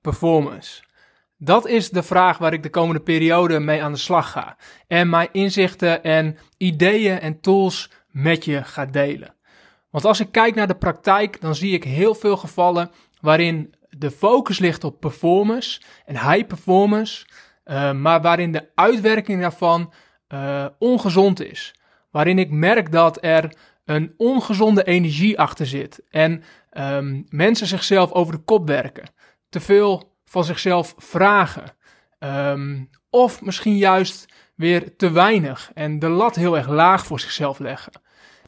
performance? Dat is de vraag waar ik de komende periode mee aan de slag ga. En mijn inzichten en ideeën en tools met je ga delen. Want als ik kijk naar de praktijk, dan zie ik heel veel gevallen waarin de focus ligt op performance en high performance, uh, maar waarin de uitwerking daarvan uh, ongezond is. Waarin ik merk dat er een ongezonde energie achter zit en um, mensen zichzelf over de kop werken, te veel van zichzelf vragen, um, of misschien juist weer te weinig en de lat heel erg laag voor zichzelf leggen.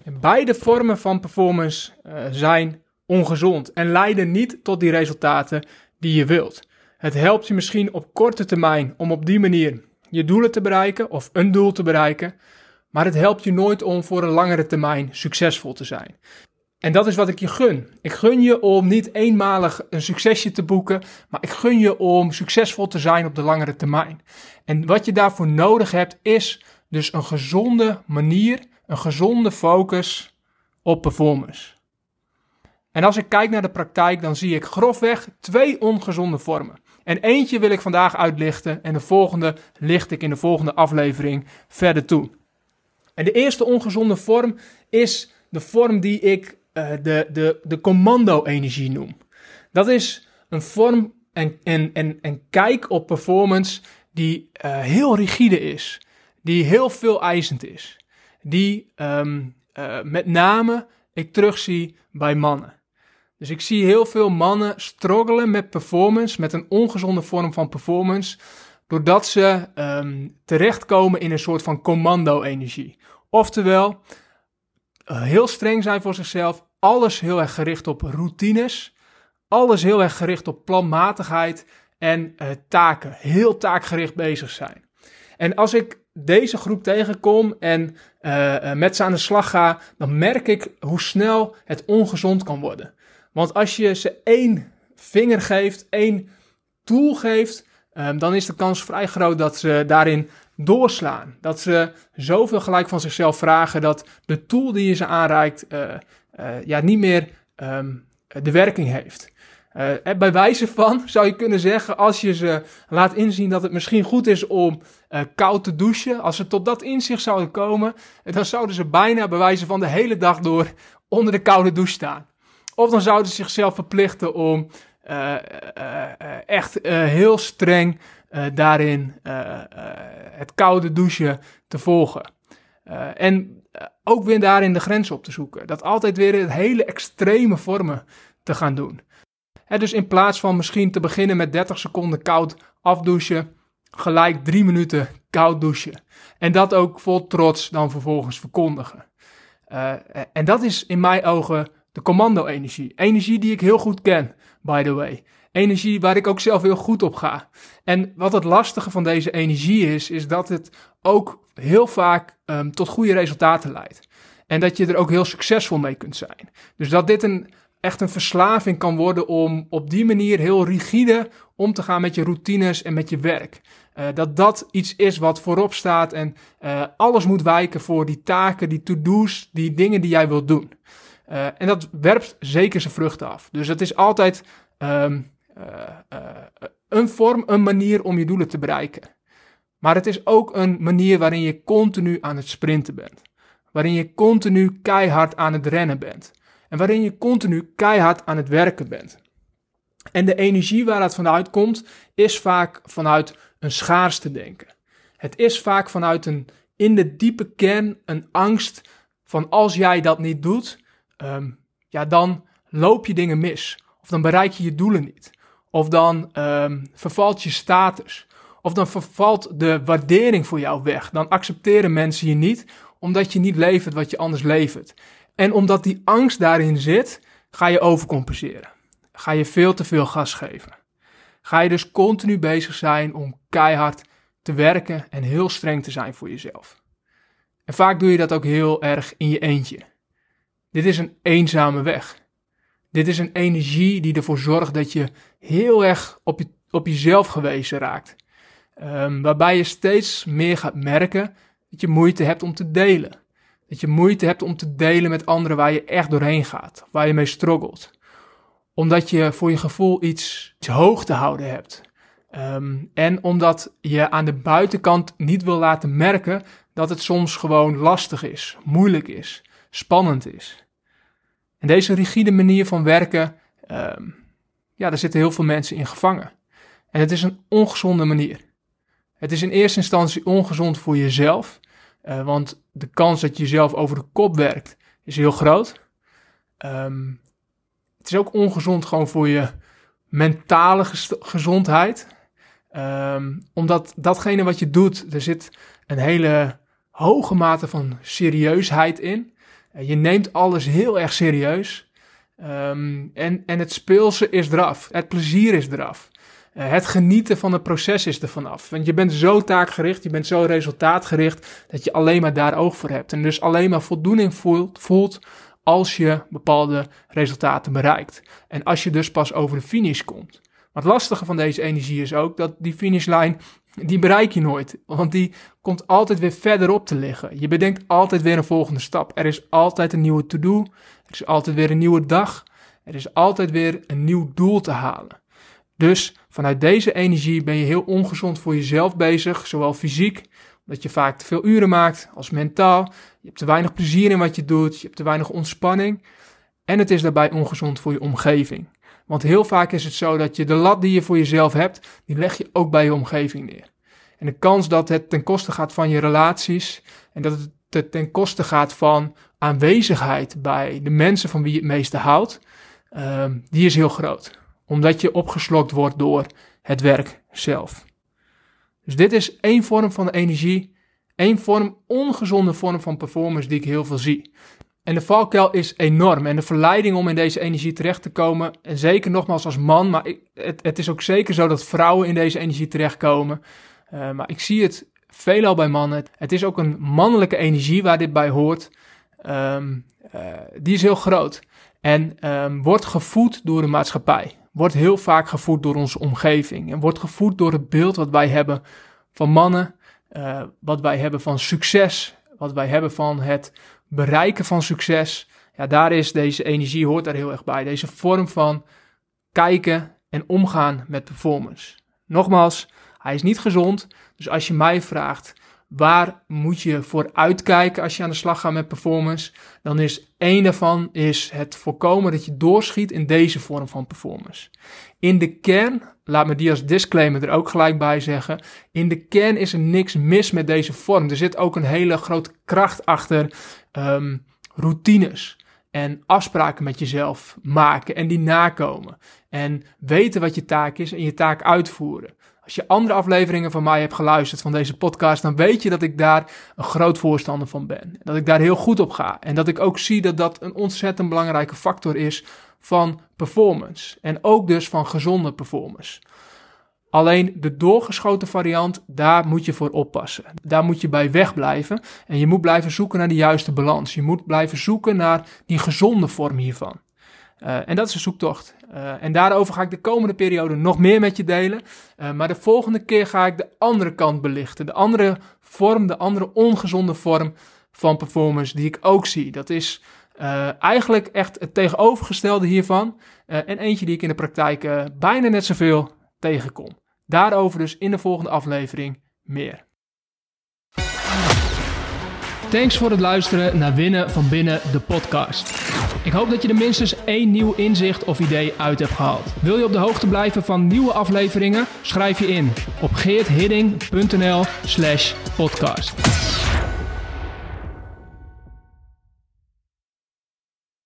En beide vormen van performance uh, zijn ongezond en leiden niet tot die resultaten die je wilt. Het helpt je misschien op korte termijn om op die manier je doelen te bereiken of een doel te bereiken, maar het helpt je nooit om voor een langere termijn succesvol te zijn. En dat is wat ik je gun. Ik gun je om niet eenmalig een succesje te boeken, maar ik gun je om succesvol te zijn op de langere termijn. En wat je daarvoor nodig hebt is dus een gezonde manier, een gezonde focus op performance. En als ik kijk naar de praktijk, dan zie ik grofweg twee ongezonde vormen. En eentje wil ik vandaag uitlichten en de volgende licht ik in de volgende aflevering verder toe. En de eerste ongezonde vorm is de vorm die ik uh, de, de, de commando-energie noem. Dat is een vorm en, en, en, en kijk op performance die uh, heel rigide is, die heel veel eisend is, die um, met name ik terugzie bij mannen. Dus ik zie heel veel mannen struggelen met performance, met een ongezonde vorm van performance, doordat ze um, terechtkomen in een soort van commando-energie. Oftewel, heel streng zijn voor zichzelf, alles heel erg gericht op routines, alles heel erg gericht op planmatigheid en uh, taken, heel taakgericht bezig zijn. En als ik deze groep tegenkom en uh, met ze aan de slag ga, dan merk ik hoe snel het ongezond kan worden. Want als je ze één vinger geeft, één tool geeft, um, dan is de kans vrij groot dat ze daarin doorslaan. Dat ze zoveel gelijk van zichzelf vragen dat de tool die je ze aanreikt uh, uh, ja, niet meer um, de werking heeft. Uh, bij wijze van zou je kunnen zeggen, als je ze laat inzien dat het misschien goed is om koud te douchen, als ze tot dat inzicht zouden komen, dan zouden ze bijna bij wijze van de hele dag door onder de koude douche staan. Of dan zouden ze zichzelf verplichten om echt heel streng daarin het koude douchen te volgen. en ook weer daarin de grens op te zoeken. Dat altijd weer het hele extreme vormen te gaan doen. dus in plaats van misschien te beginnen met 30 seconden koud afdouchen, gelijk 3 minuten koud douchen. En dat ook vol trots dan vervolgens verkondigen. En dat is in mijn ogen de commando-energie. Energie die ik heel goed ken, by the way. Energie waar ik ook zelf heel goed op ga. En wat het lastige van deze energie is, is dat het ook heel vaak um, tot goede resultaten leidt. En dat je er ook heel succesvol mee kunt zijn. Dus dat dit een, echt een verslaving kan worden om op die manier heel rigide om te gaan met je routines en met je werk. Uh, dat dat iets is wat voorop staat en uh, alles moet wijken voor die taken, die to-do's, die dingen die jij wilt doen. Uh, en dat werpt zeker zijn vruchten af. Dus het is altijd um, een vorm, een manier om je doelen te bereiken. Maar het is ook een manier waarin je continu aan het sprinten bent. Waarin je continu keihard aan het rennen bent. En waarin je continu keihard aan het werken bent. En de energie waar het vanuit komt, is vaak vanuit een schaarste denken. Het is vaak vanuit een in de diepe kern een angst van als jij dat niet doet, um, ja, dan loop je dingen mis. Of dan bereik je je doelen niet. Of dan um, vervalt je status. Of dan vervalt de waardering voor jou weg. Dan accepteren mensen je niet, omdat je niet levert wat je anders levert. En omdat die angst daarin zit, ga je overcompenseren. Ga je veel te veel gas geven. ga je dus continu bezig zijn om keihard te werken en heel streng te zijn voor jezelf. En vaak doe je dat ook heel erg in je eentje. Dit is een eenzame weg. Dit is een energie die ervoor zorgt dat je heel erg op, je, op jezelf gewezen raakt. Um, waarbij je steeds meer gaat merken dat je moeite hebt om te delen. Dat je moeite hebt om te delen met anderen waar je echt doorheen gaat, waar je mee struggelt. Omdat je voor je gevoel iets, hoog te houden hebt. Um, en omdat je aan de buitenkant niet wil laten merken dat het soms gewoon lastig is, moeilijk is, spannend is. En deze rigide manier van werken, um, ja, daar zitten heel veel mensen in gevangen. En het is een ongezonde manier. Het is in eerste instantie ongezond voor jezelf, uh, want de kans dat je jezelf over de kop werkt is heel groot. Um, het is ook ongezond gewoon voor je mentale gezondheid. Um, omdat datgene wat je doet, er zit een hele hoge mate van serieusheid in. Uh, je neemt alles heel erg serieus. Um, en, en het speelse is eraf. Het plezier is eraf. Uh, het genieten van het proces is er vanaf. Want je bent zo taakgericht, je bent zo resultaatgericht, dat je alleen maar daar oog voor hebt. En dus alleen maar voldoening voelt, voelt als je bepaalde resultaten bereikt. En als je dus pas over de finish komt. Maar het lastige van deze energie is ook dat die finishlijn, die bereik je nooit. Want die komt altijd weer verderop te liggen. Je bedenkt altijd weer een volgende stap. Er is altijd een nieuwe to-do. Er is altijd weer een nieuwe dag. Er is altijd weer een nieuw doel te halen. Dus vanuit deze energie ben je heel ongezond voor jezelf bezig, zowel fysiek, omdat je vaak te veel uren maakt, als mentaal. Je hebt te weinig plezier in wat je doet, je hebt te weinig ontspanning. En het is daarbij ongezond voor je omgeving. Want heel vaak is het zo dat je de lat die je voor jezelf hebt, die leg je ook bij je omgeving neer. En de kans dat het ten koste gaat van je relaties en dat het ten koste gaat van aanwezigheid bij de mensen van wie je het meeste houdt, ehm, die is heel groot. Omdat je opgeslokt wordt door het werk zelf. Dus dit is één vorm van energie, één vorm, ongezonde vorm van performance die ik heel veel zie. En de valkuil is enorm. En de verleiding om in deze energie terecht te komen, en zeker nogmaals als man, maar ik, het, het, is ook zeker zo dat vrouwen in deze energie terechtkomen. Uh, maar ik zie het veelal bij mannen. Het is ook een mannelijke energie waar dit bij hoort. Um, uh, die is heel groot. En um, wordt gevoed door de maatschappij. Wordt heel vaak gevoed door onze omgeving. En wordt gevoed door het beeld wat wij hebben van mannen. Uh, wat wij hebben van succes. Wat wij hebben van het bereiken van succes, ja, daar is deze energie hoort daar heel erg bij. Deze vorm van kijken en omgaan met performance. Nogmaals, hij is niet gezond. Dus als je mij vraagt, waar moet je voor uitkijken als je aan de slag gaat met performance? Dan is één daarvan is het voorkomen dat je doorschiet in deze vorm van performance. In de kern, laat me die als disclaimer er ook gelijk bij zeggen. In de kern is er niks mis met deze vorm. Er zit ook een hele grote kracht achter um, routines en afspraken met jezelf maken en die nakomen. En weten wat je taak is en je taak uitvoeren. Als je andere afleveringen van mij hebt geluisterd van deze podcast, dan weet je dat ik daar een groot voorstander van ben. Dat ik daar heel goed op ga. En dat ik ook zie dat dat een ontzettend belangrijke factor is van performance. En ook dus van gezonde performance. Alleen de doorgeschoten variant, daar moet je voor oppassen. Daar moet je bij wegblijven. En je moet blijven zoeken naar de juiste balans. Je moet blijven zoeken naar die gezonde vorm hiervan. Uh, en dat is een zoektocht. Uh, en daarover ga ik de komende periode nog meer met je delen. Uh, maar de volgende keer ga ik de andere kant belichten. De andere vorm, de andere ongezonde vorm van performance die ik ook zie. Dat is eigenlijk echt het tegenovergestelde hiervan. en eentje die ik in de praktijk bijna net zoveel tegenkom. Daarover dus in de volgende aflevering meer. Thanks voor het luisteren naar Winnen van Binnen, de podcast. Ik hoop dat je er minstens één nieuw inzicht of idee uit hebt gehaald. Wil je op de hoogte blijven van nieuwe afleveringen? Schrijf je in op geerthidding.nl slash podcast.